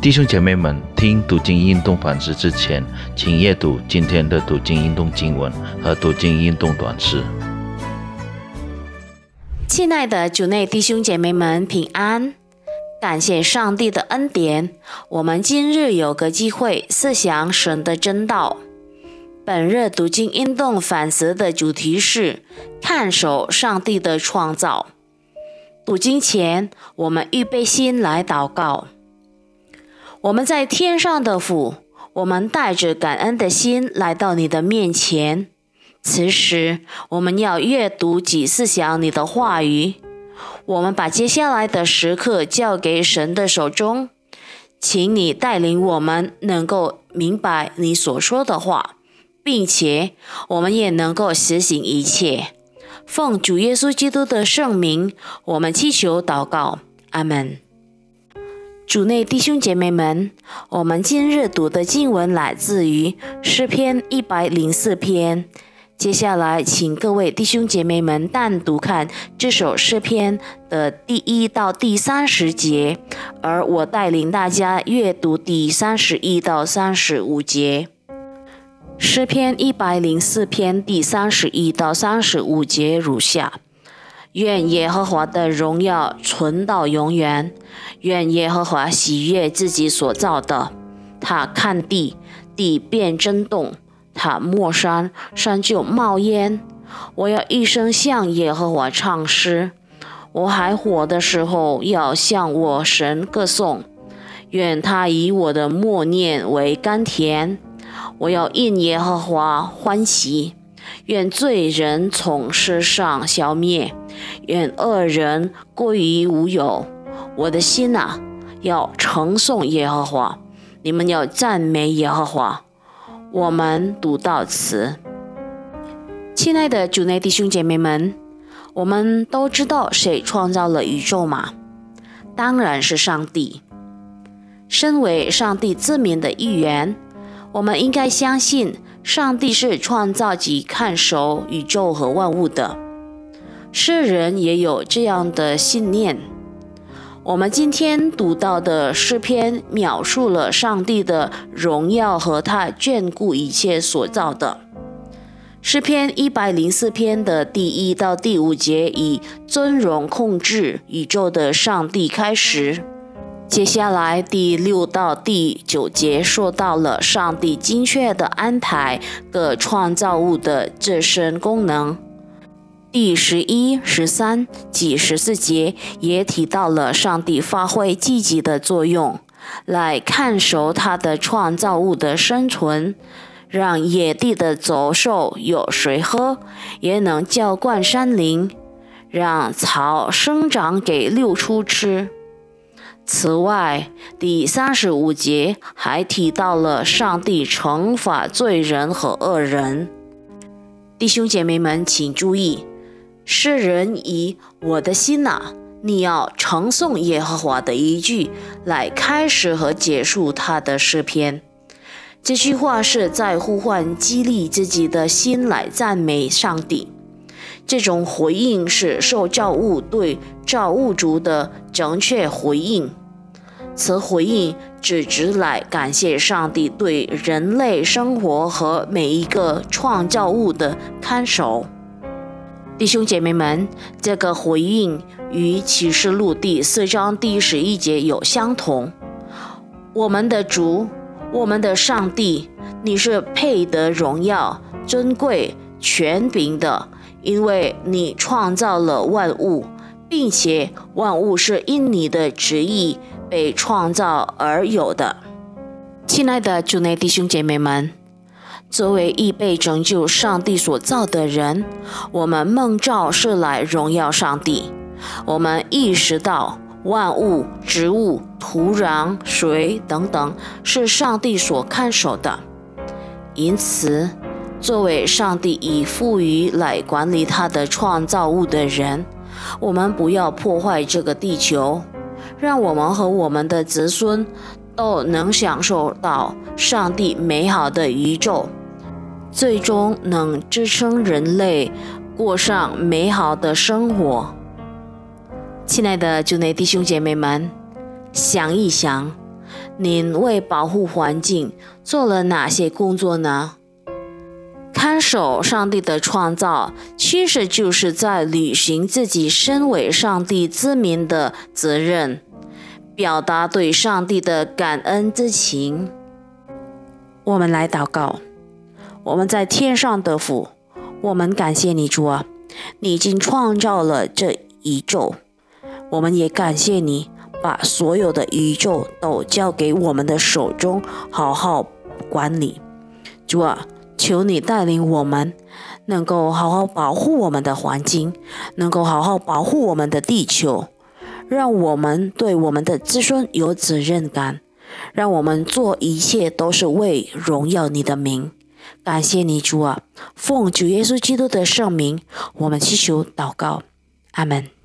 弟兄姐妹们，听读经运动反思之前，请阅读今天的读经运动经文和读经运动短诗。亲爱的主内弟兄姐妹们，平安！感谢上帝的恩典，我们今日有个机会思想神的真道。本日读经运动反思的主题是看守上帝的创造。读经前，我们预备心来祷告。我们在天上的父，我们带着感恩的心来到你的面前。此时，我们要阅读及思想你的话语。我们把接下来的时刻交给神的手中，请你带领我们，能够明白你所说的话，并且我们也能够实行一切。奉主耶稣基督的圣名，我们祈求祷告，阿门。主内弟兄姐妹们，我们今日读的经文来自于诗篇一百零四篇。接下来，请各位弟兄姐妹们单独看这首诗篇的第一到第三十节，而我带领大家阅读第三十一到三十五节。诗篇一百零四篇第三十一到三十五节如下。愿耶和华的荣耀存到永远。愿耶和华喜悦自己所造的。他看地，地便震动；他莫山，山就冒烟。我要一生向耶和华唱诗。我还活的时候，要向我神歌颂。愿他以我的默念为甘甜。我要应耶和华欢喜。愿罪人从世上消灭。愿恶人归于无有。我的心呐，要称颂耶和华，你们要赞美耶和华。我们读到此，亲爱的主内弟兄姐妹们，我们都知道谁创造了宇宙吗？当然是上帝。身为上帝自民的一员，我们应该相信上帝是创造及看守宇宙和万物的。世人也有这样的信念。我们今天读到的诗篇描述了上帝的荣耀和他眷顾一切所造的。诗篇一百零四篇的第一到第五节以尊荣控制宇宙的上帝开始，接下来第六到第九节说到了上帝精确的安排各创造物的自身功能。第十一、十三及十四节也提到了上帝发挥积极的作用，来看守他的创造物的生存，让野地的走兽有水喝，也能浇灌山林，让草生长给六畜吃。此外，第三十五节还提到了上帝惩罚罪人和恶人。弟兄姐妹们，请注意。诗人以“我的心呐，你要称颂耶和华”的一句来开始和结束他的诗篇。这句话是在呼唤、激励自己的心来赞美上帝。这种回应是受造物对造物主的正确回应。此回应只值来感谢上帝对人类生活和每一个创造物的看守。弟兄姐妹们，这个回应与启示录第四章第十一节有相同。我们的主，我们的上帝，你是配得荣耀、尊贵、权柄的，因为你创造了万物，并且万物是因你的旨意被创造而有的。亲爱的主内弟兄姐妹们。作为已被拯救上帝所造的人，我们梦召是来荣耀上帝。我们意识到万物、植物、土壤、水等等是上帝所看守的，因此，作为上帝已赋予来管理他的创造物的人，我们不要破坏这个地球，让我们和我们的子孙都能享受到上帝美好的宇宙。最终能支撑人类过上美好的生活。亲爱的就内弟兄姐妹们，想一想，您为保护环境做了哪些工作呢？看守上帝的创造，其实就是在履行自己身为上帝子民的责任，表达对上帝的感恩之情。我们来祷告：我们在天上的父，我们感谢你主啊，你已经创造了这宇宙，我们也感谢你。把所有的宇宙都交给我们的手中，好好管理。主啊，求你带领我们，能够好好保护我们的环境，能够好好保护我们的地球，让我们对我们的子孙有责任感，让我们做一切都是为荣耀你的名。感谢你，主啊，奉主耶稣基督的圣名，我们祈求祷告，阿门。